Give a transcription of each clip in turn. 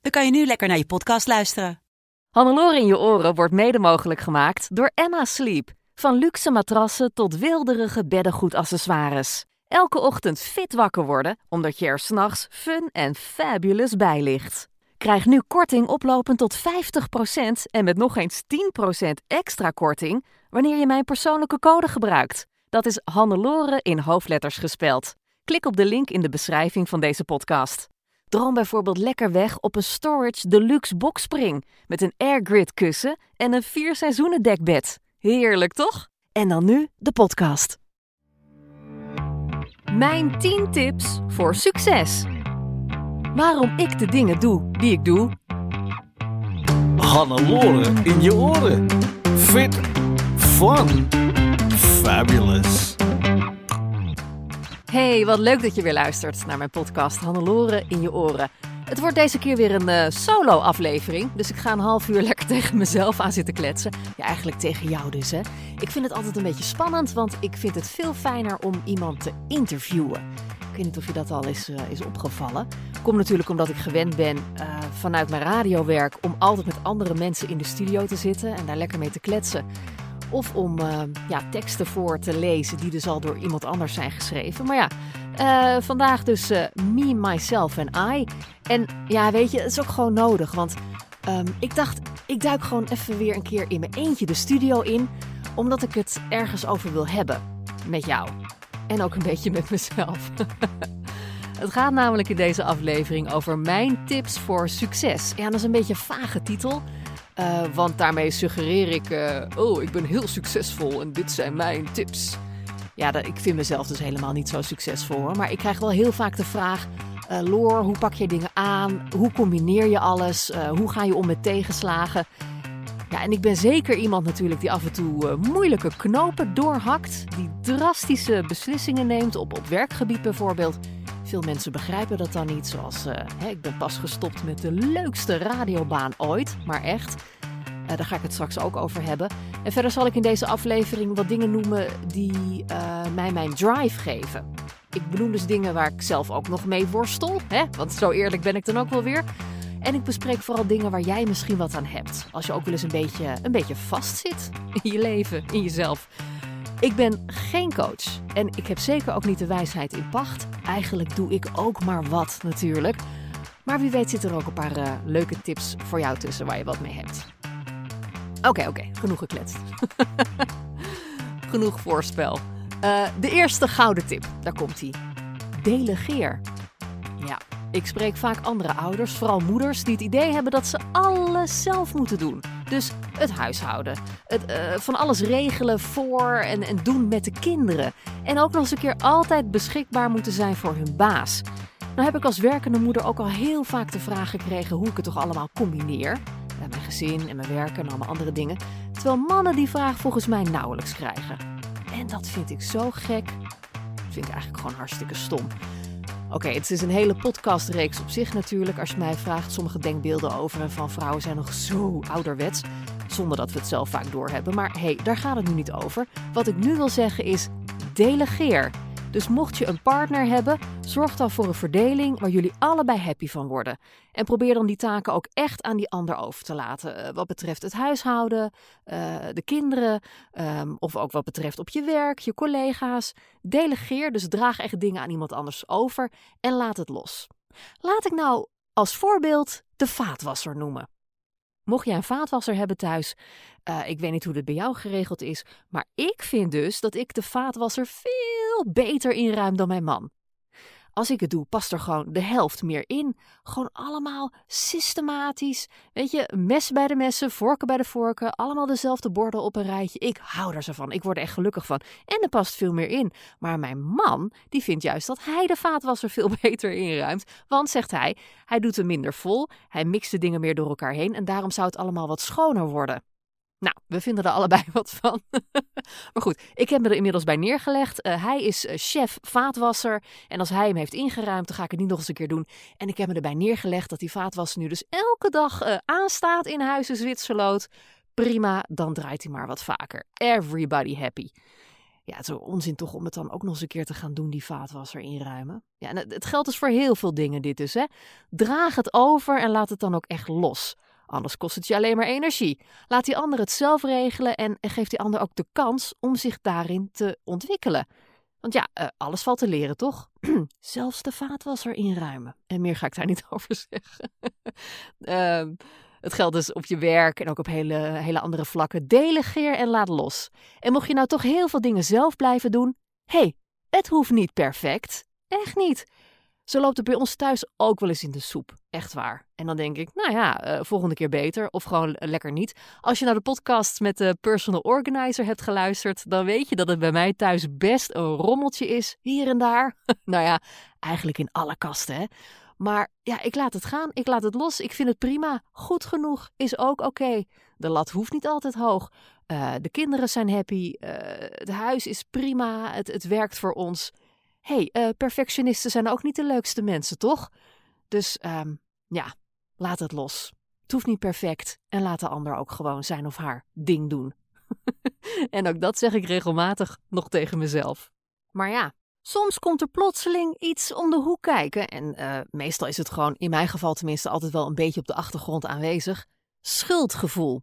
dan kan je nu lekker naar je podcast luisteren. Hannelore in je oren wordt mede mogelijk gemaakt door Emma Sleep. Van luxe matrassen tot wilderige beddengoedaccessoires. Elke ochtend fit wakker worden, omdat je er s'nachts fun en fabulous bij ligt. Krijg nu korting oplopend tot 50% en met nog eens 10% extra korting wanneer je mijn persoonlijke code gebruikt. Dat is Hannelore in hoofdletters gespeld. Klik op de link in de beschrijving van deze podcast. Droom bijvoorbeeld lekker weg op een Storage Deluxe Boxspring met een airgrid kussen en een vier seizoenen dekbed. Heerlijk toch? En dan nu de podcast. Mijn 10 tips voor succes. Waarom ik de dingen doe die ik doe. Hannelore in je oren. Fit, fun, fabulous. Hey, wat leuk dat je weer luistert naar mijn podcast Hannelore in je oren. Het wordt deze keer weer een eh, solo-aflevering, dus ik ga een half uur lekker tegen mezelf aan zitten kletsen. Ja, eigenlijk tegen jou dus, hè. Ik vind het altijd een beetje spannend, want ik vind het veel fijner om iemand te interviewen. Ik weet niet of je dat al is, eh, is opgevallen. Komt natuurlijk omdat ik gewend ben eh, vanuit mijn radiowerk om altijd met andere mensen in de studio te zitten en daar lekker mee te kletsen. Of om eh, ja, teksten voor te lezen die dus al door iemand anders zijn geschreven. Maar ja, eh, vandaag dus eh, Me, Myself en I. En ja, weet je, het is ook gewoon nodig. Want ehm, ik dacht, ik duik gewoon even weer een keer in mijn eentje de studio in. Omdat ik het ergens over wil hebben. Met jou. En ook een beetje met mezelf. Het gaat namelijk in deze aflevering over mijn tips voor succes. Ja, dat is een beetje een vage titel. Uh, want daarmee suggereer ik, uh, oh, ik ben heel succesvol en dit zijn mijn tips. Ja, dat, ik vind mezelf dus helemaal niet zo succesvol hoor. Maar ik krijg wel heel vaak de vraag, uh, Loor, hoe pak je dingen aan? Hoe combineer je alles? hoe ga je om met tegenslagen? Ja, en ik ben zeker iemand natuurlijk die af en toe moeilijke knopen doorhakt. Die drastische beslissingen neemt, op, op werkgebied bijvoorbeeld. Veel mensen begrijpen dat dan niet, zoals uh, hè, ik ben pas gestopt met de leukste radiobaan ooit, maar echt. Uh, daar ga ik het straks ook over hebben. En verder zal ik in deze aflevering wat dingen noemen die uh, mij mijn drive geven. Ik benoem dus dingen waar ik zelf ook nog mee worstel, hè? want zo eerlijk ben ik dan ook wel weer. En ik bespreek vooral dingen waar jij misschien wat aan hebt. Als je ook wel eens een beetje, een beetje vastzit in je leven, in jezelf. Ik ben geen coach en ik heb zeker ook niet de wijsheid in pacht. Eigenlijk doe ik ook maar wat natuurlijk. Maar wie weet zit er ook een paar uh, leuke tips voor jou tussen waar je wat mee hebt. Oké, oké, genoeg gekletst. genoeg voorspel. Uh, de eerste gouden tip, daar komt hij. Delegeer. Ik spreek vaak andere ouders, vooral moeders, die het idee hebben dat ze alles zelf moeten doen. Dus het huishouden, het, uh, van alles regelen voor en, en doen met de kinderen. En ook nog eens een keer altijd beschikbaar moeten zijn voor hun baas. Nou heb ik als werkende moeder ook al heel vaak de vraag gekregen hoe ik het toch allemaal combineer. Met mijn gezin en mijn werken en allemaal andere dingen. Terwijl mannen die vraag volgens mij nauwelijks krijgen. En dat vind ik zo gek. Vind ik eigenlijk gewoon hartstikke stom. Oké, okay, het is een hele podcastreeks op zich natuurlijk. Als je mij vraagt, sommige denkbeelden over en van vrouwen zijn nog zo ouderwets. Zonder dat we het zelf vaak doorhebben. Maar hé, hey, daar gaat het nu niet over. Wat ik nu wil zeggen is, delegeer. Dus mocht je een partner hebben, zorg dan voor een verdeling waar jullie allebei happy van worden. En probeer dan die taken ook echt aan die ander over te laten. Uh, wat betreft het huishouden, uh, de kinderen, um, of ook wat betreft op je werk, je collega's. Delegeer, dus draag echt dingen aan iemand anders over en laat het los. Laat ik nou als voorbeeld de vaatwasser noemen. Mocht jij een vaatwasser hebben thuis, uh, ik weet niet hoe dit bij jou geregeld is, maar ik vind dus dat ik de vaatwasser veel beter inruim dan mijn man. Als ik het doe, past er gewoon de helft meer in. Gewoon allemaal systematisch. Weet je, mes bij de messen, vorken bij de vorken. Allemaal dezelfde borden op een rijtje. Ik hou er zo van. Ik word er echt gelukkig van. En er past veel meer in. Maar mijn man, die vindt juist dat hij de vaatwasser veel beter inruimt. Want, zegt hij, hij doet hem minder vol. Hij mixt de dingen meer door elkaar heen. En daarom zou het allemaal wat schoner worden. Nou, we vinden er allebei wat van. maar goed, ik heb me er inmiddels bij neergelegd. Uh, hij is uh, chef vaatwasser. En als hij hem heeft ingeruimd, dan ga ik het niet nog eens een keer doen. En ik heb me erbij neergelegd dat die vaatwasser nu dus elke dag uh, aanstaat in huizen Zwitserloot. Prima, dan draait hij maar wat vaker. Everybody happy. Ja, het is onzin toch om het dan ook nog eens een keer te gaan doen, die vaatwasser inruimen. Ja, het geldt dus voor heel veel dingen dit dus, hè. Draag het over en laat het dan ook echt los. Anders kost het je alleen maar energie. Laat die ander het zelf regelen en geef die ander ook de kans om zich daarin te ontwikkelen. Want ja, uh, alles valt te leren, toch? Zelfs de vaatwasser inruimen. En meer ga ik daar niet over zeggen. uh, het geldt dus op je werk en ook op hele, hele andere vlakken. Delegeer en laat los. En mocht je nou toch heel veel dingen zelf blijven doen, hé, hey, het hoeft niet perfect. Echt niet. Zo loopt het bij ons thuis ook wel eens in de soep. Echt waar. En dan denk ik, nou ja, uh, volgende keer beter. Of gewoon lekker niet. Als je naar de podcast met de personal organizer hebt geluisterd, dan weet je dat het bij mij thuis best een rommeltje is. Hier en daar. nou ja, eigenlijk in alle kasten, hè. Maar ja, ik laat het gaan. Ik laat het los. Ik vind het prima. Goed genoeg is ook oké. De lat hoeft niet altijd hoog. Uh, de kinderen zijn happy. Uh, het huis is prima. Het, het werkt voor ons hey, perfectionisten zijn ook niet de leukste mensen, toch? Dus um, ja, laat het los. Het hoeft niet perfect en laat de ander ook gewoon zijn of haar ding doen. en ook dat zeg ik regelmatig nog tegen mezelf. Maar ja, soms komt er plotseling iets om de hoek kijken. En uh, meestal is het gewoon, in mijn geval tenminste, altijd wel een beetje op de achtergrond aanwezig. Schuldgevoel.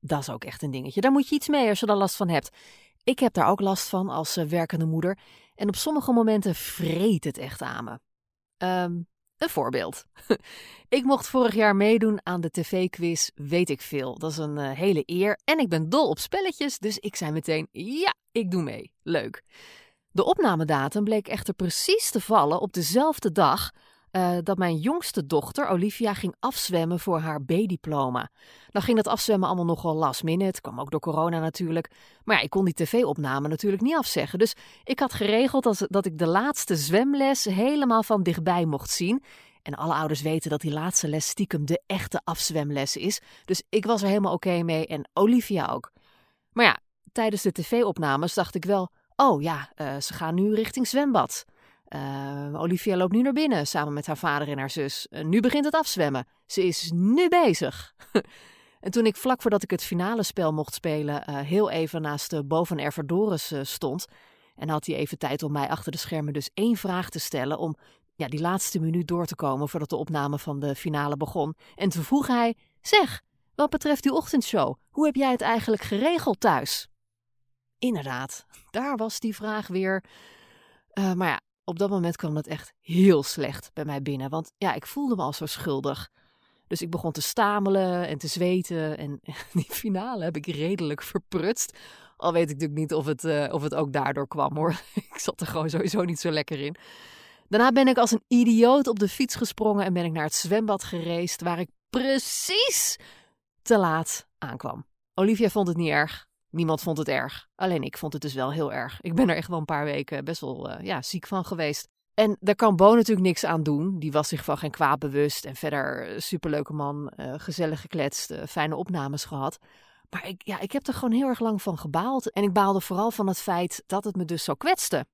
Dat is ook echt een dingetje. Daar moet je iets mee als je er last van hebt. Ik heb daar ook last van als uh, werkende moeder. En op sommige momenten vreet het echt aan me. Um, een voorbeeld. ik mocht vorig jaar meedoen aan de tv-quiz Weet ik veel. Dat is een uh, hele eer. En ik ben dol op spelletjes, dus ik zei meteen: ja, ik doe mee. Leuk. De opnamedatum bleek echter precies te vallen op dezelfde dag uh, dat mijn jongste dochter, Olivia, ging afzwemmen voor haar B-diploma. Dan ging dat afzwemmen allemaal nogal last minute, kwam ook door corona natuurlijk. Maar ja, ik kon die tv-opname natuurlijk niet afzeggen. Dus ik had geregeld dat, dat ik de laatste zwemles helemaal van dichtbij mocht zien. En alle ouders weten dat die laatste les stiekem de echte afzwemles is. Dus ik was er helemaal oké mee en Olivia ook. Maar ja, tijdens de tv-opnames dacht ik wel: oh ja, uh, ze gaan nu richting zwembad. Uh, Olivia loopt nu naar binnen samen met haar vader en haar zus. Uh, nu begint het afzwemmen. Ze is nu bezig. en toen ik vlak voordat ik het finale spel mocht spelen, uh, heel even naast de boven Ervadoris stond. En had hij even tijd om mij achter de schermen dus één vraag te stellen. Om ja, die laatste minuut door te komen voordat de opname van de finale begon. En toen vroeg hij: Zeg, wat betreft die ochtendshow, hoe heb jij het eigenlijk geregeld thuis? Inderdaad, daar was die vraag weer. maar ja, op dat moment kwam dat echt heel slecht bij mij binnen. Want ja, ik voelde me al zo schuldig. Dus ik begon te stamelen en te zweten. En die finale heb ik redelijk verprutst. Al weet ik natuurlijk niet of het, uh, of het ook daardoor kwam hoor. ik zat er gewoon sowieso niet zo lekker in. Daarna ben ik als een idioot op de fiets gesprongen en ben ik naar het zwembad gereisd. Waar ik precies te laat aankwam. Olivia vond het niet erg. Niemand vond het erg. Alleen ik vond het dus wel heel erg. Ik ben er echt wel een paar weken best wel uh, ja, ziek van geweest. En daar kan Bo natuurlijk niks aan doen. Die was zich van geen kwaad bewust. En verder uh, superleuke man, uh, gezellig gekletst, fijne opnames gehad. Maar ik, ja, ik heb er gewoon heel erg lang van gebaald. En ik baalde vooral van het feit dat het me dus zo kwetste.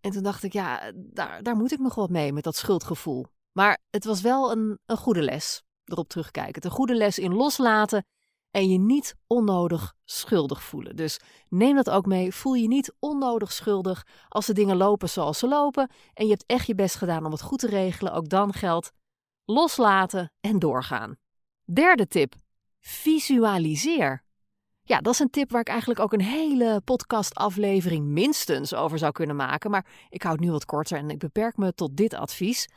En toen dacht ik, ja, daar, daar moet ik nog wat mee met dat schuldgevoel. Maar het was wel een, een goede les, erop terugkijken. Een goede les in loslaten en je niet onnodig schuldig voelen. Dus neem dat ook mee. Voel je niet onnodig schuldig als de dingen lopen zoals ze lopen en je hebt echt je best gedaan om het goed te regelen. Ook dan geldt loslaten en doorgaan. Derde tip: visualiseer. Ja, dat is een tip waar ik eigenlijk ook een hele podcastaflevering minstens over zou kunnen maken. Maar ik hou het nu wat korter en ik beperk me tot dit advies.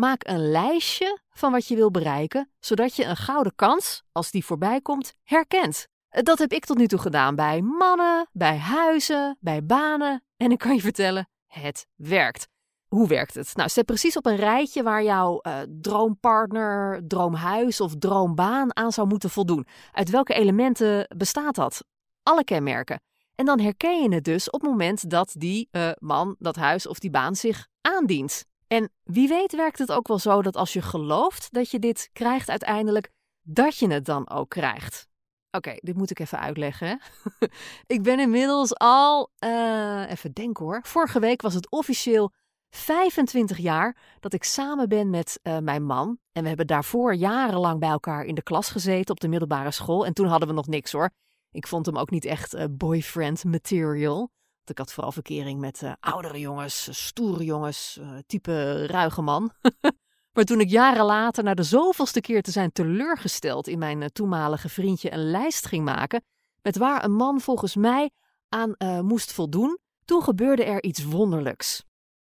Maak een lijstje van wat je wil bereiken, zodat je een gouden kans, als die voorbij komt, herkent. Dat heb ik tot nu toe gedaan bij mannen, bij huizen, bij banen. En ik kan je vertellen, het werkt. hoe werkt het? Nou, zet precies op een rijtje waar jouw uh, droompartner, droomhuis of droombaan aan zou moeten voldoen. Uit welke elementen bestaat dat? Alle kenmerken. En dan herken je het dus op het moment dat die uh, man, dat huis of die baan zich aandient. En wie weet werkt het ook wel zo dat als je gelooft dat je dit krijgt uiteindelijk, dat je het dan ook krijgt. Oké, dit moet ik even uitleggen. ik ben inmiddels al, uh, even denken hoor. Vorige week was het officieel 25 jaar dat ik samen ben met uh, mijn man. En we hebben daarvoor jarenlang bij elkaar in de klas gezeten op de middelbare school. En toen hadden we nog niks hoor. Ik vond hem ook niet echt uh, boyfriend material. Ik had vooral verkering met uh, oudere jongens, stoere jongens, type ruige man. maar toen ik jaren later, na de zoveelste keer te zijn teleurgesteld in mijn toenmalige vriendje, een lijst ging maken. met waar een man volgens mij aan moest voldoen, toen gebeurde er iets wonderlijks.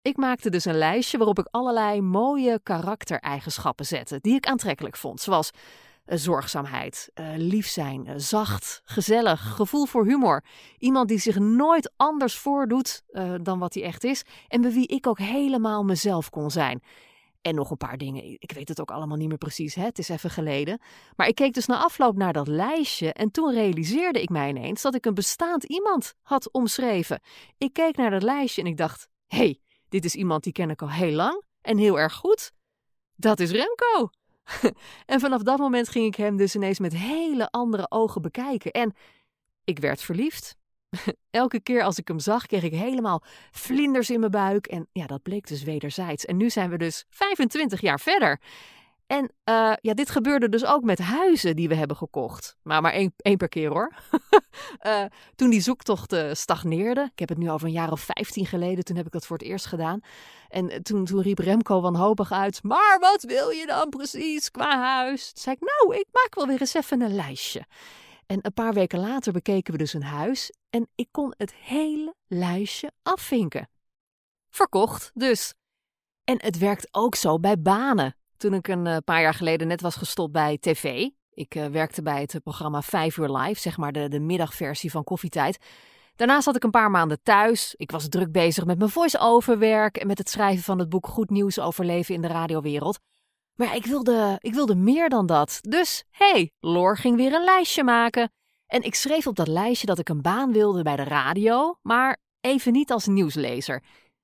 Ik maakte dus een lijstje waarop ik allerlei mooie karaktereigenschappen zette die ik aantrekkelijk vond, zoals zorgzaamheid, uh, lief zijn, uh, zacht, gezellig, gevoel voor humor. Iemand die zich nooit anders voordoet dan wat hij echt is en bij wie ik ook helemaal mezelf kon zijn. En nog een paar dingen. Ik weet het ook allemaal niet meer precies. Hè? Het is even geleden. Maar ik keek dus na afloop naar dat lijstje. En toen realiseerde ik mij ineens dat ik een bestaand iemand had omschreven. Ik keek naar dat lijstje en ik dacht: hé, hey, dit is iemand die ken ik al heel lang en heel erg goed. Dat is Remco. en vanaf dat moment ging ik hem dus ineens met hele andere ogen bekijken. En ik werd verliefd. Elke keer als ik hem zag, kreeg ik helemaal vlinders in mijn buik. En ja, dat bleek dus wederzijds. En nu zijn we dus 25 jaar verder. En uh, ja, dit gebeurde dus ook met huizen die we hebben gekocht. Maar maar één, één per keer hoor. uh, toen die zoektocht uh, stagneerde. Ik heb het nu over een jaar of vijftien geleden. Toen heb ik dat voor het eerst gedaan. En toen, toen riep Remco wanhopig uit. Maar wat wil je dan precies qua huis? Toen zei ik, nou, ik maak wel weer eens even een lijstje. En een paar weken later bekeken we dus een huis. En ik kon het hele lijstje afvinken. Verkocht dus. En het werkt ook zo bij banen. Toen ik een eh, paar jaar geleden net was gestopt bij tv. Ik uh, werkte bij het programma 5 uur live, zeg maar de, de middagversie van Koffietijd. Daarna zat ik een paar maanden thuis. Ik was druk bezig met mijn voice-over werk en met het schrijven van het boek Goed Nieuws over leven in de radiowereld. Maar ik wilde, ik wilde meer dan dat. Dus, hey, Lor ging weer een lijstje maken. En ik schreef op dat lijstje dat ik een baan wilde bij de radio, maar even niet als nieuwslezer.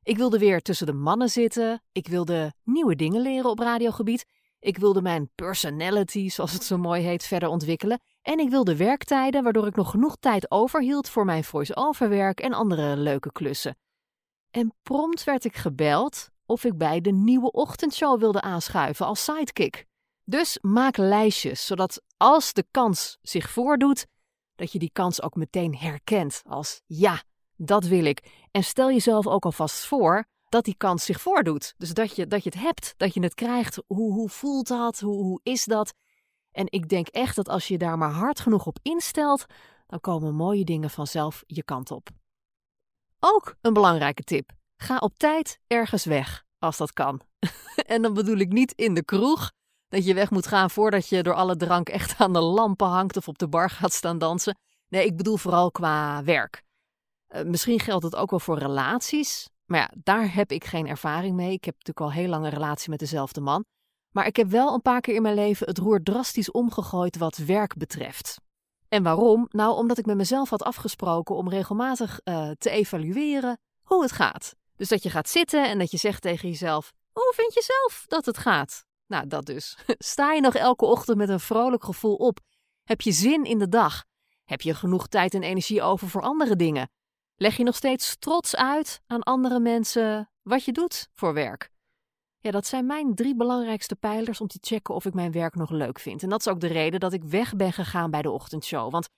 Ik wilde weer tussen de mannen zitten. Ik wilde nieuwe dingen leren op radiogebied. Ik wilde mijn personality, zoals het zo mooi heet, verder ontwikkelen. En ik wilde werktijden waardoor ik nog genoeg tijd overhield voor mijn voice-over werk en andere leuke klussen. En prompt werd ik gebeld of ik bij de nieuwe ochtendshow wilde aanschuiven als sidekick. Dus maak lijstjes, zodat als de kans zich voordoet, dat je die kans ook meteen herkent als ja, dat wil ik. En stel jezelf ook alvast voor dat die kans zich voordoet. Dus dat je, dat je het hebt, dat je het krijgt. Hoe, hoe voelt dat? Hoe, hoe is dat? En ik denk echt dat als je daar maar hard genoeg op instelt, dan komen mooie dingen vanzelf je kant op. Ook een belangrijke tip: ga op tijd ergens weg, als dat kan. en dan bedoel ik niet in de kroeg, dat je weg moet gaan voordat je door alle drank echt aan de lampen hangt of op de bar gaat staan dansen. Nee, ik bedoel vooral qua werk. Uh, misschien geldt het ook wel voor relaties. Maar ja, daar heb ik geen ervaring mee. Ik heb natuurlijk al heel lang een relatie met dezelfde man. Maar ik heb wel een paar keer in mijn leven het roer drastisch omgegooid wat werk betreft. En waarom? Nou, omdat ik met mezelf had afgesproken om regelmatig uh, te evalueren hoe het gaat. Dus dat je gaat zitten en dat je zegt tegen jezelf: Hoe vind je zelf dat het gaat? Nou, dat dus. Sta je nog elke ochtend met een vrolijk gevoel op? Heb je zin in de dag? Heb je genoeg tijd en energie over voor andere dingen? Leg je nog steeds trots uit aan andere mensen wat je doet voor werk? Ja, dat zijn mijn drie belangrijkste pijlers om te checken of ik mijn werk nog leuk vind. En dat is ook de reden dat ik weg ben gegaan bij de ochtendshow. Want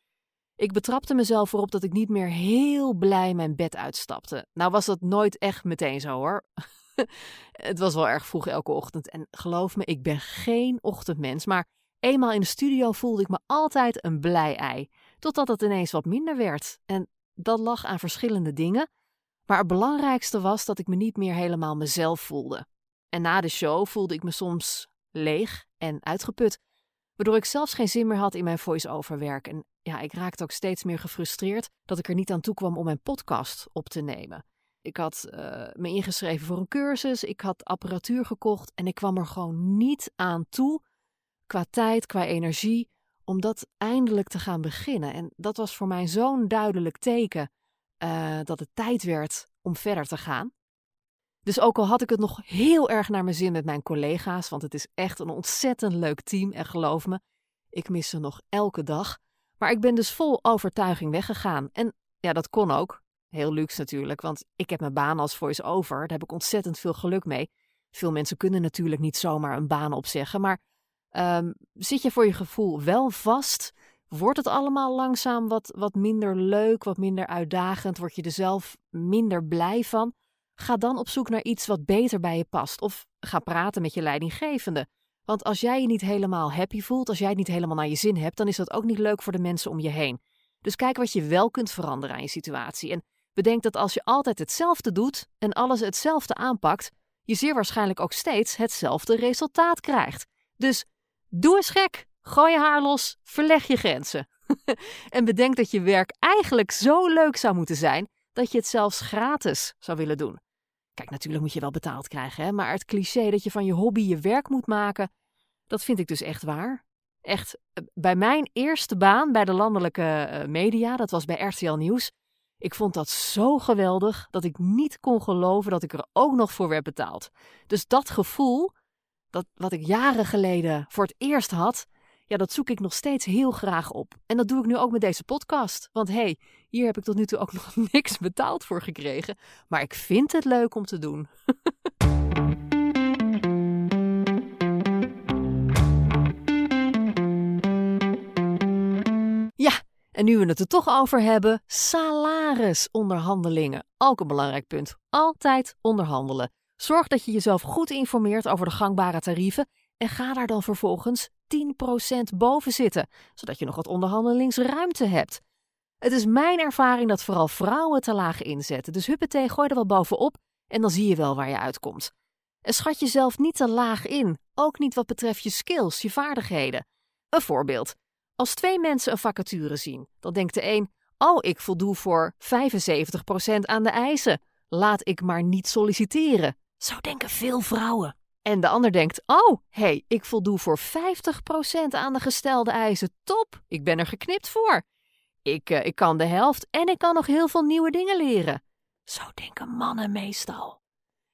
ik betrapte mezelf erop dat ik niet meer heel blij mijn bed uitstapte. Nou was dat nooit echt meteen zo hoor. het was wel erg vroeg elke ochtend. En geloof me, ik ben geen ochtendmens. Maar eenmaal in de studio voelde ik me altijd een blij ei. Totdat het ineens wat minder werd. En dat lag aan verschillende dingen. Maar het belangrijkste was dat ik me niet meer helemaal mezelf voelde. En na de show voelde ik me soms leeg en uitgeput, waardoor ik zelfs geen zin meer had in mijn voice-over werk. En ja, ik raakte ook steeds meer gefrustreerd dat ik er niet aan toe kwam om mijn podcast op te nemen. Ik had uh, me ingeschreven voor een cursus. Ik had apparatuur gekocht. En ik kwam er gewoon niet aan toe. Qua tijd, qua energie. Om dat eindelijk te gaan beginnen. En dat was voor mij zo'n duidelijk teken. Uh, dat het tijd werd om verder te gaan. Dus ook al had ik het nog heel erg naar mijn zin met mijn collega's, want het is echt een ontzettend leuk team en geloof me, ik mis ze nog elke dag. Maar ik ben dus vol overtuiging weggegaan. En ja, dat kon ook. Heel luxe natuurlijk, want ik heb mijn baan als voice-over. Daar heb ik ontzettend veel geluk mee. Veel mensen kunnen natuurlijk niet zomaar een baan opzeggen, maar um, zit je voor je gevoel wel vast? Wordt het allemaal langzaam wat, wat minder leuk, wat minder uitdagend? Word je er zelf minder blij van? Ga dan op zoek naar iets wat beter bij je past. Of ga praten met je leidinggevende. Want als jij je niet helemaal happy voelt, als jij het niet helemaal naar je zin hebt, dan is dat ook niet leuk voor de mensen om je heen. Dus kijk wat je wel kunt veranderen aan je situatie. En bedenk dat als je altijd hetzelfde doet en alles hetzelfde aanpakt, je zeer waarschijnlijk ook steeds hetzelfde resultaat krijgt. Dus doe eens gek. Gooi je haar los, verleg je grenzen. en bedenk dat je werk eigenlijk zo leuk zou moeten zijn dat je het zelfs gratis zou willen doen. Kijk, natuurlijk moet je wel betaald krijgen, hè? maar het cliché dat je van je hobby je werk moet maken, dat vind ik dus echt waar. Echt, eh, bij mijn eerste baan bij de landelijke eh, media, dat was bij RTL Nieuws, ik vond dat zo geweldig dat ik niet kon geloven dat ik er ook nog voor werd betaald. Dus dat gevoel, dat wat ik jaren geleden voor het eerst had, ja, dat zoek ik nog steeds heel graag op. En dat doe ik nu ook met deze podcast. Want hé, hey, hier heb ik tot nu toe ook nog niks betaald voor gekregen. Maar ik vind het leuk om te doen. ja, en nu we het er toch over hebben, salarisonderhandelingen. Ook een belangrijk punt. Altijd onderhandelen. Zorg dat je jezelf goed informeert over de gangbare tarieven en ga daar dan vervolgens 10% boven zitten, zodat je nog wat onderhandelingsruimte hebt. Het is mijn ervaring dat vooral vrouwen te laag inzetten, dus huppatee, gooi er wel bovenop en dan zie je wel waar je uitkomt. En schat jezelf niet te laag in, ook niet wat betreft je skills, je vaardigheden. Een voorbeeld. Als twee mensen een vacature zien, dan denkt de een: Oh, ik voldoe voor 75% aan de eisen. Laat ik maar niet solliciteren. Zo denken veel vrouwen. En de ander denkt: Oh, hé, hey, ik voldoe voor 50% aan de gestelde eisen. Top, ik ben er geknipt voor. Ik, uh, ik kan de helft en ik kan nog heel veel nieuwe dingen leren. Zo denken mannen meestal.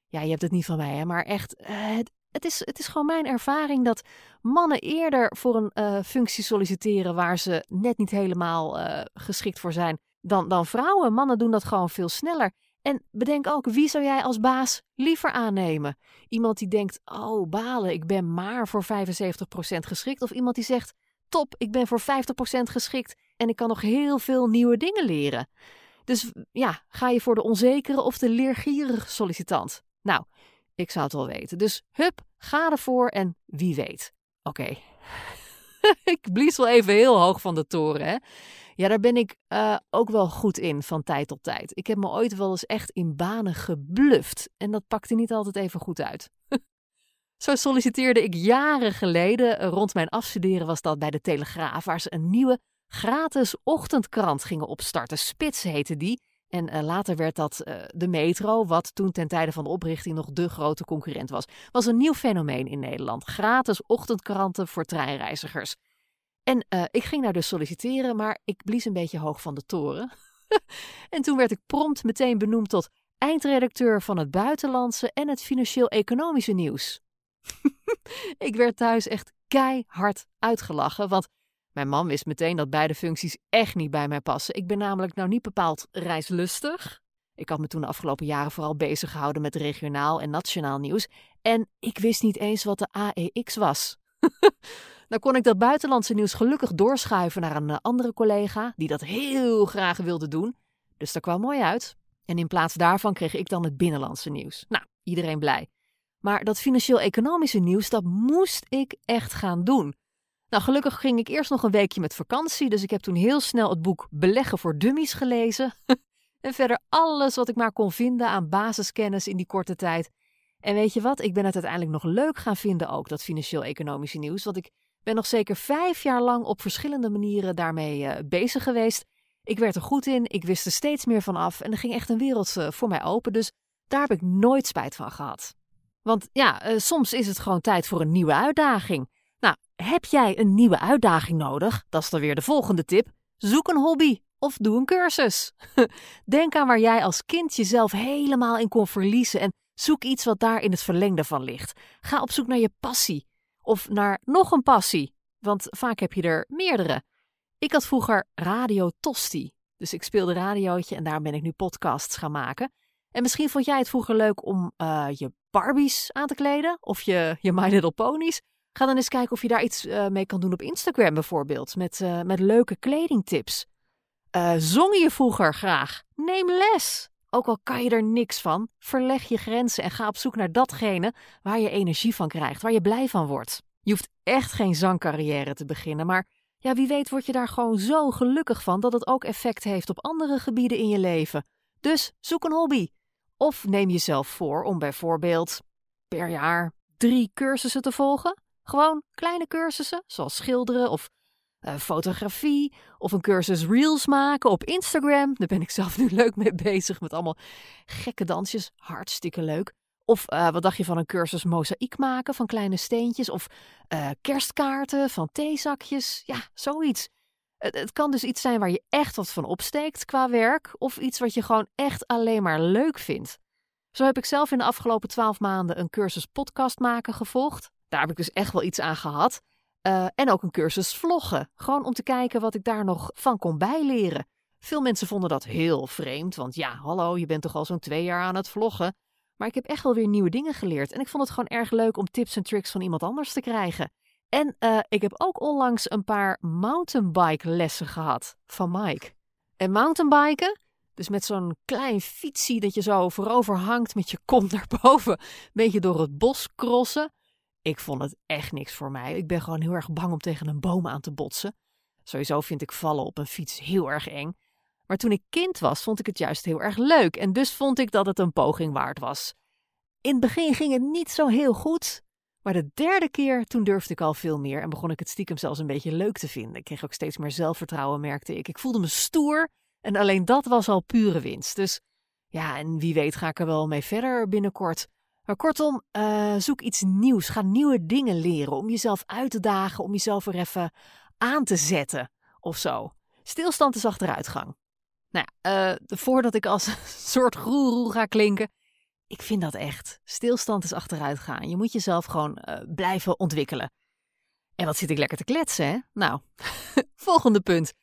Ja, je hebt het niet van mij, hè, maar echt, uh, het, het, is, het is gewoon mijn ervaring dat mannen eerder voor een uh, functie solliciteren waar ze net niet helemaal geschikt voor zijn dan, dan vrouwen. Mannen doen dat gewoon veel sneller. En bedenk ook, wie zou jij als baas liever aannemen? Iemand die denkt, oh balen, ik ben maar voor 75% geschikt. Of iemand die zegt, top, ik ben voor 50% geschikt en ik kan nog heel veel nieuwe dingen leren. Dus ja, ga je voor de onzekere of de leergierige sollicitant? Nou, ik zou het wel weten. Dus hup, ga ervoor en wie weet. Oké. ik blies wel even heel hoog van de toren, hè? Ja, daar ben ik uh, ook wel goed in van tijd tot tijd. Ik heb me ooit wel eens echt in banen gebluft. En dat pakte niet altijd even goed uit. Zo solliciteerde ik jaren geleden, eh, rond mijn afstuderen was dat bij de Telegraaf, waar ze een nieuwe gratis ochtendkrant gingen opstarten. Spits heette die. En uh, later werd dat uh, de Metro, wat toen ten tijde van de oprichting nog de grote concurrent was. Was een nieuw fenomeen in Nederland. Gratis ochtendkranten voor treinreizigers. En uh, ik ging daar dus solliciteren, maar ik blies een beetje hoog van de toren. en toen werd ik prompt meteen benoemd tot eindredacteur van het buitenlandse en het financieel-economische nieuws. ik werd thuis echt keihard uitgelachen, want mijn man wist meteen dat beide functies echt niet bij mij passen. Ik ben namelijk nou niet bepaald reislustig. Ik had me toen de afgelopen jaren vooral bezig gehouden met regionaal en nationaal nieuws. En ik wist niet eens wat de AEX was. Nou kon ik dat buitenlandse nieuws gelukkig doorschuiven naar een eh, andere collega die dat heel graag wilde doen. Dus dat kwam mooi uit. En in plaats daarvan kreeg ik dan het binnenlandse nieuws. Nou, iedereen blij. Maar dat financieel-economische nieuws, dat moest ik echt gaan doen. Nou, gelukkig ging ik eerst nog een weekje met vakantie, dus ik heb toen heel snel het boek Beleggen voor Dummies gelezen. en verder alles wat ik maar kon vinden aan basiskennis in die korte tijd. En weet je wat, ik ben het uiteindelijk nog leuk gaan vinden ook, dat financieel-economische nieuws. Want ik ben nog zeker vijf jaar lang op verschillende manieren daarmee uh, bezig geweest. Ik werd er goed in, ik wist er steeds meer van af en er ging echt een wereld eh, voor mij open. Dus daar heb ik nooit spijt van gehad. Want ja, eh, soms is het gewoon tijd voor een nieuwe uitdaging. Nou, heb jij een nieuwe uitdaging nodig? Dat is dan weer de volgende tip. Zoek een hobby of doe een cursus. Denk aan waar jij als kind jezelf helemaal in kon verliezen en zoek iets wat daar in het verlengde van ligt. Ga op zoek naar je passie of naar nog een passie, want vaak heb je er meerdere. Ik had vroeger Radio Tosti, dus ik speelde radiootje en daar ben ik nu podcasts gaan maken. En misschien vond jij het vroeger leuk om uh, je Barbies aan te kleden of je, je My Little Ponies. Ga dan eens kijken of je daar iets uh, mee kan doen op Instagram bijvoorbeeld, met, uh, met leuke kledingtips. zong je vroeger graag? Neem les! Ook al kan je er niks van, verleg je grenzen en ga op zoek naar datgene waar je energie van krijgt, waar je blij van wordt. Je hoeft echt geen zangcarrière te beginnen, maar ja, wie weet word je daar gewoon zo gelukkig van dat het ook effect heeft op andere gebieden in je leven. Dus zoek een hobby. Of neem jezelf voor om bijvoorbeeld per jaar drie cursussen te volgen. Gewoon kleine cursussen, zoals schilderen of fotografie of een cursus reels maken op Instagram. Daar ben ik zelf nu leuk mee bezig met allemaal gekke dansjes. Hartstikke leuk. Of uh, wat dacht je van een cursus mozaïek maken van kleine steentjes? Of uh, kerstkaarten van theezakjes? Ja, zoiets. Het, het, kan dus iets zijn waar je echt wat van opsteekt qua werk. Of iets wat je gewoon echt alleen maar leuk vindt. Zo heb ik zelf in de afgelopen twaalf maanden een cursus podcast maken gevolgd. Daar heb ik dus echt wel iets aan gehad. Uh, en ook een cursus vloggen. Gewoon om te kijken wat ik daar nog van kon bijleren. Veel mensen vonden dat heel vreemd, want ja, hallo, je bent toch al zo'n twee jaar aan het vloggen. Maar ik heb echt wel weer nieuwe dingen geleerd. En ik vond het gewoon erg leuk om tips en tricks van iemand anders te krijgen. En uh, ik heb ook onlangs een paar mountainbike lessen gehad van Mike. En mountainbiken, dus met zo'n klein fietsie dat je zo voorover hangt met je kont naar boven, een beetje door het bos crossen. Ik vond het echt niks voor mij. Ik ben gewoon heel erg bang om tegen een boom aan te botsen. Sowieso vind ik vallen op een fiets heel erg eng. Maar toen ik kind was, vond ik het juist heel erg leuk en dus vond ik dat het een poging waard was. In het begin ging het niet zo heel goed, maar de derde keer toen durfde ik al veel meer en begon ik het stiekem zelfs een beetje leuk te vinden. Ik kreeg ook steeds meer zelfvertrouwen, merkte ik. Ik voelde me stoer en alleen dat was al pure winst. Dus ja, en wie weet ga ik er wel mee verder binnenkort. Maar kortom, uh, zoek iets nieuws. Ga nieuwe dingen leren om jezelf uit te dagen, om jezelf er even aan te zetten of zo. Stilstand is achteruitgang. Nou ja, uh, voordat ik als een soort groeroe ga klinken, ik vind dat echt. Stilstand is achteruitgaan. Je moet jezelf gewoon uh, blijven ontwikkelen. En wat zit ik lekker te kletsen, hè? Nou, volgende punt.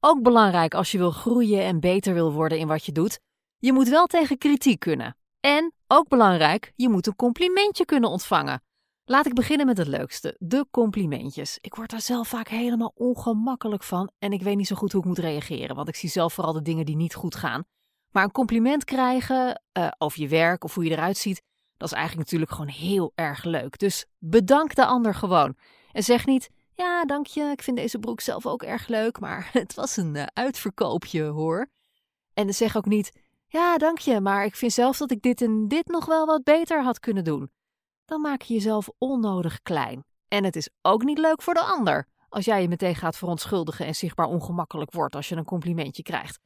Ook belangrijk als je wil groeien en beter wil worden in wat je doet. Je moet wel tegen kritiek kunnen. En ook belangrijk, je moet een complimentje kunnen ontvangen. Laat ik beginnen met het leukste, de complimentjes. Ik word daar zelf vaak helemaal ongemakkelijk van en ik weet niet zo goed hoe ik moet reageren, want ik zie zelf vooral de dingen die niet goed gaan. Maar een compliment krijgen uh, over je werk of hoe je eruit ziet, dat is eigenlijk natuurlijk gewoon heel erg leuk. Dus bedank de ander gewoon. En zeg niet, ja, dank je, ik vind deze broek zelf ook erg leuk, maar het was een uh, uitverkoopje hoor. En zeg ook niet, ja, dank je, maar ik vind zelf dat ik dit en dit nog wel wat beter had kunnen doen. Dan maak je jezelf onnodig klein. En het is ook niet leuk voor de ander als jij je meteen gaat verontschuldigen en zichtbaar ongemakkelijk wordt als je een complimentje krijgt.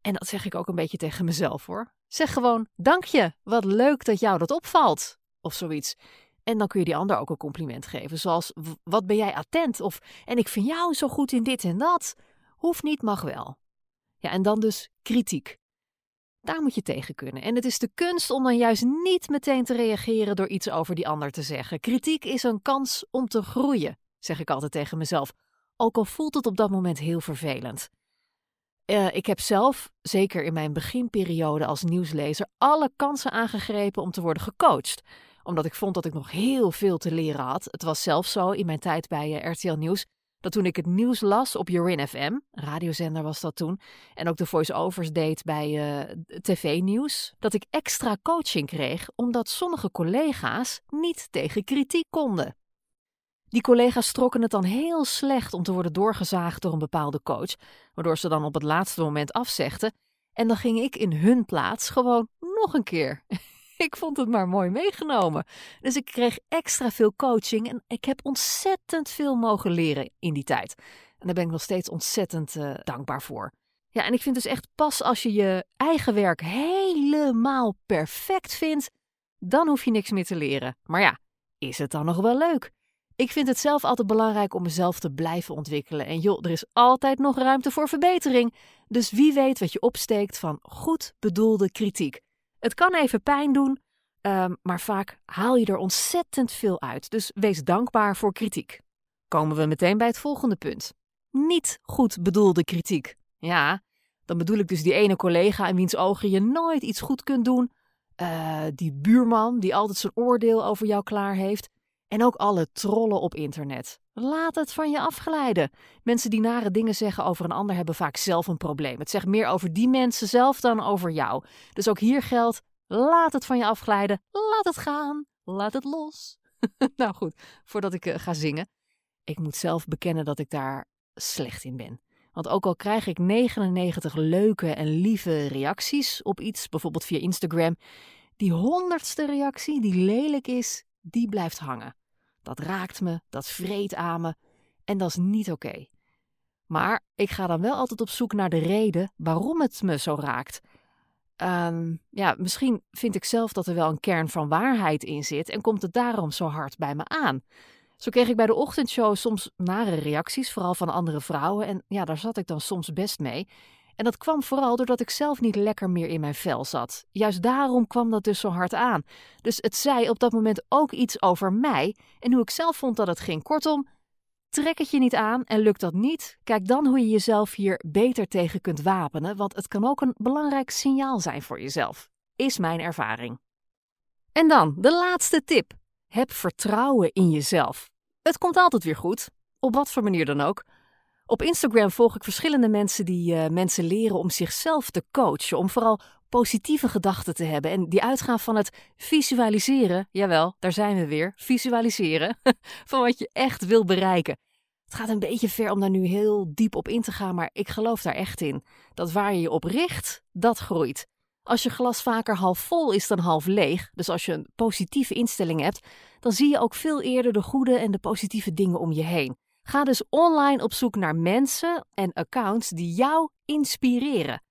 En dat zeg ik ook een beetje tegen mezelf hoor. Zeg gewoon: Dank je, wat leuk dat jou dat opvalt. Of zoiets. En dan kun je die ander ook een compliment geven. Zoals: Wat ben jij attent? Of En ik vind jou zo goed in dit en dat. Hoeft niet, mag wel. Ja, en dan dus kritiek. Daar moet je tegen kunnen. En het is de kunst om dan juist niet meteen te reageren door iets over die ander te zeggen. Kritiek is een kans om te groeien, zeg ik altijd tegen mezelf. Ook al voelt het op dat moment heel vervelend. Uh, ik heb zelf, zeker in mijn beginperiode als nieuwslezer, alle kansen aangegrepen om te worden gecoacht. Omdat ik vond dat ik nog heel veel te leren had. Het was zelfs zo in mijn tijd bij eh, RTL Nieuws dat toen ik het nieuws las op Jorin FM, radiozender was dat toen, en ook de voice-overs deed bij uh, tv-nieuws, dat ik extra coaching kreeg omdat sommige collega's niet tegen kritiek konden. Die collega's trokken het dan heel slecht om te worden doorgezaagd door een bepaalde coach, waardoor ze dan op het laatste moment afzegden. En dan ging ik in hun plaats gewoon nog een keer. ik vond het maar mooi meegenomen. Dus ik kreeg extra veel coaching en ik heb ontzettend veel mogen leren in die tijd. En daar ben ik nog steeds ontzettend uh, dankbaar voor. Ja, en ik vind dus echt pas als je je eigen werk helemaal perfect vindt, dan hoef je niks meer te leren. Maar ja, is het dan nog wel leuk? Ik vind het zelf altijd belangrijk om mezelf te blijven ontwikkelen. En joh, er is altijd nog ruimte voor verbetering. Dus wie weet wat je opsteekt van goed bedoelde kritiek. Het kan even pijn doen, ehm, maar vaak haal je er ontzettend veel uit. Dus wees dankbaar voor kritiek. Komen we meteen bij het volgende punt. Niet goed bedoelde kritiek. Ja, dan bedoel ik dus die ene collega in wiens ogen je nooit iets goed kunt doen. Uh, die buurman die altijd zijn oordeel over jou klaar heeft. En ook alle trollen op internet. Laat het van je afglijden. Mensen die nare dingen zeggen over een ander hebben vaak zelf een probleem. Het zegt meer over die mensen zelf dan over jou. Dus ook hier geldt: laat het van je afglijden. Laat het gaan. Laat het los. nou goed, voordat ik uh, ga zingen. Ik moet zelf bekennen dat ik daar slecht in ben. Want ook al krijg ik 99 leuke en lieve reacties op iets, bijvoorbeeld via Instagram, die honderdste reactie die lelijk is, die blijft hangen. Dat raakt me, dat vreet aan me en dat is niet oké. Maar ik ga dan wel altijd op zoek naar de reden waarom het me zo raakt. Um, ja, misschien vind ik zelf dat er wel een kern van waarheid in zit en komt het daarom zo hard bij me aan. Zo kreeg ik bij de ochtendshow soms nare reacties, vooral van andere vrouwen. En ja, daar zat ik dan soms best mee. En dat kwam vooral doordat ik zelf niet lekker meer in mijn vel zat. Juist daarom kwam dat dus zo hard aan. Dus het zei op dat moment ook iets over mij en hoe ik zelf vond dat het ging. Kortom, trek het je niet aan en lukt dat niet, kijk dan hoe je jezelf hier beter tegen kunt wapenen, want het kan ook een belangrijk signaal zijn voor jezelf, is mijn ervaring. En dan de laatste tip. Heb vertrouwen in jezelf. Het komt altijd weer goed, op wat voor manier dan ook. Op Instagram volg ik verschillende mensen die uh, mensen leren om zichzelf te coachen, om vooral positieve gedachten te hebben en die uitgaan van het visualiseren, jawel, daar zijn we weer, visualiseren, van wat je echt wil bereiken. Het gaat een beetje ver om daar nu heel diep op in te gaan, maar ik geloof daar echt in. Dat waar je je op richt, dat groeit. Als je glas vaker half vol is dan half leeg, dus als je een positieve instelling hebt, dan zie je ook veel eerder de goede en de positieve dingen om je heen. Ga dus online op zoek naar mensen en accounts die jou inspireren.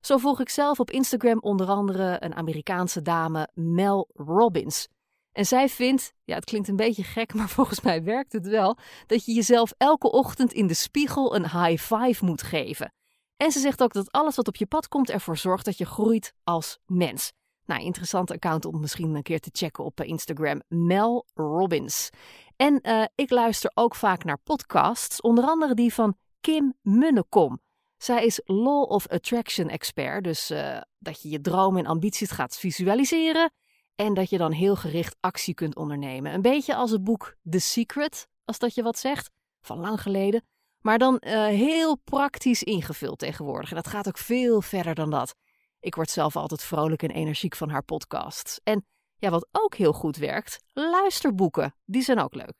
Zo volg ik zelf op Instagram onder andere een Amerikaanse dame, Mel Robbins. En zij vindt, ja, het klinkt een beetje gek, maar volgens mij werkt het wel, dat je jezelf elke ochtend in de spiegel een high five moet geven. En ze zegt ook dat alles wat op je pad komt ervoor zorgt dat je groeit als mens. Nou, interessante account om misschien een keer te checken op eh, Instagram. Mel Robbins. En uh, ik luister ook vaak naar podcasts, onder andere die van Kim Munnekom. Zij is Law of Attraction expert, dus uh, dat je je dromen en ambities gaat visualiseren en dat je dan heel gericht actie kunt ondernemen. Een beetje als het boek The Secret, als dat je wat zegt, van lang geleden. Maar dan uh, heel praktisch ingevuld tegenwoordig. En dat gaat ook veel verder dan dat. Ik word zelf altijd vrolijk en energiek van haar podcasts. En ja, wat ook heel goed werkt, luisterboeken. Die zijn ook leuk.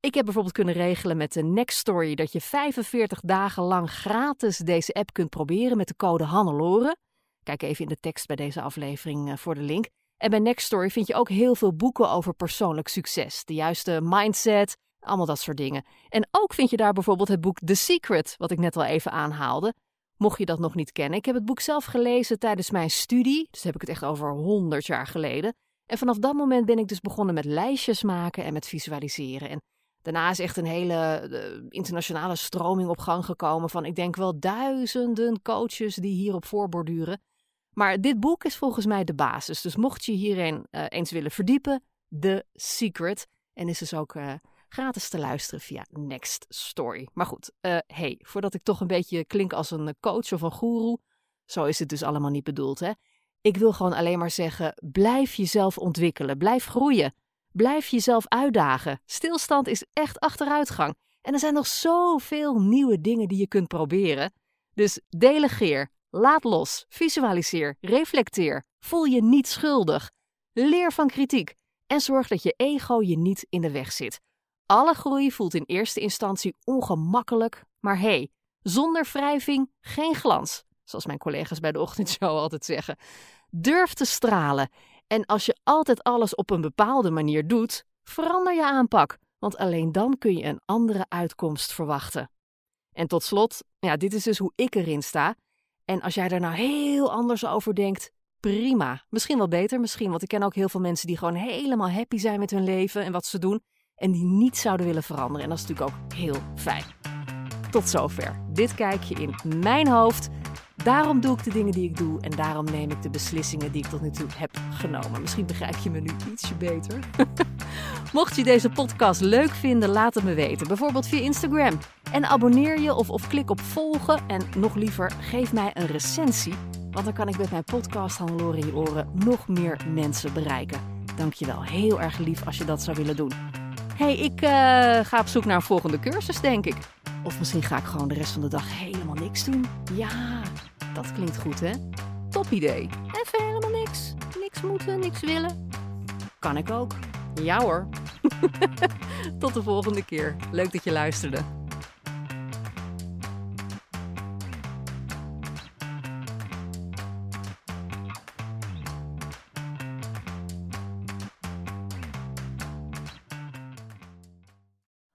Ik heb bijvoorbeeld kunnen regelen met de Next Story dat je 45 dagen lang gratis deze app kunt proberen met de code Hannelore. Kijk even in de tekst bij deze aflevering eh, voor de link. En bij Next Story vind je ook heel veel boeken over persoonlijk succes, de juiste mindset, allemaal dat soort dingen. En ook vind je daar bijvoorbeeld het boek The Secret, wat ik net al even aanhaalde. Mocht je dat nog niet kennen, ik heb het boek zelf gelezen tijdens mijn studie, dus heb ik het echt over 100 jaar geleden. En vanaf dat moment ben ik dus begonnen met lijstjes maken en met visualiseren. En daarna is echt een hele internationale stroming op gang gekomen van, ik denk wel duizenden coaches die hierop voorborduren. Maar dit boek is volgens mij de basis. Dus mocht je hierin uh, eens willen verdiepen, The Secret. En is dus ook uh, gratis te luisteren via Next Story. Maar goed, hey, voordat ik toch een beetje klink als een coach of een goeroe, zo is het dus allemaal niet bedoeld, hè? Ik wil gewoon alleen maar zeggen: blijf jezelf ontwikkelen, blijf groeien, blijf jezelf uitdagen. Stilstand is echt achteruitgang. En er zijn nog zoveel nieuwe dingen die je kunt proberen. Dus delegeer, laat los, visualiseer, reflecteer, voel je niet schuldig, leer van kritiek en zorg dat je ego je niet in de weg zit. Alle groei voelt in eerste instantie ongemakkelijk, maar hé, hey, zonder wrijving geen glans, zoals mijn collega's bij de ochtendshow altijd zeggen. Durf te stralen en als je altijd alles op een bepaalde manier doet, verander je aanpak, want alleen dan kun je een andere uitkomst verwachten. En tot slot, ja, dit is dus hoe ik erin sta. En als jij daar nou heel anders over denkt, prima. Misschien wel beter, misschien. Want ik ken ook heel veel mensen die gewoon helemaal happy zijn met hun leven en wat ze doen. En die niet zouden willen veranderen. En dat is natuurlijk ook heel fijn. Tot zover. Dit kijkje in mijn hoofd. Daarom doe ik de dingen die ik doe en daarom neem ik de beslissingen die ik tot nu toe heb genomen. Misschien begrijp je me nu ietsje beter. Mocht je deze podcast leuk vinden, laat het me weten. Bijvoorbeeld via Instagram. En abonneer je of, of klik op volgen. En nog liever, geef mij een recensie. Want dan kan ik met mijn podcast Hannelore in je oren nog meer mensen bereiken. Dankjewel, heel erg lief als je dat zou willen doen. hey, ik uh, ga op zoek naar een volgende cursus, denk ik. Of misschien ga ik gewoon de rest van de dag helemaal niks doen. Ja, dat klinkt goed, hè? Top idee. Even helemaal niks. Niks moeten, niks willen. Kan ik ook. Ja hoor. Tot de volgende keer. Leuk dat je luisterde.